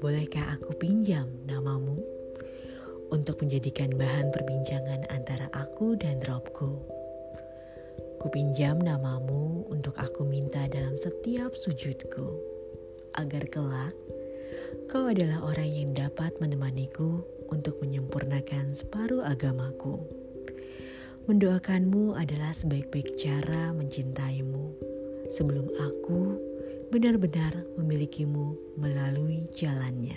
Bolehkah aku pinjam namamu untuk menjadikan bahan perbincangan antara aku dan Robku? Kupinjam namamu untuk aku minta dalam setiap sujudku, agar kelak kau adalah orang yang dapat menemaniku untuk menyempurnakan separuh agamaku. Mendoakanmu adalah sebaik-baik cara mencintaimu sebelum aku benar-benar memilikimu melalui jalannya.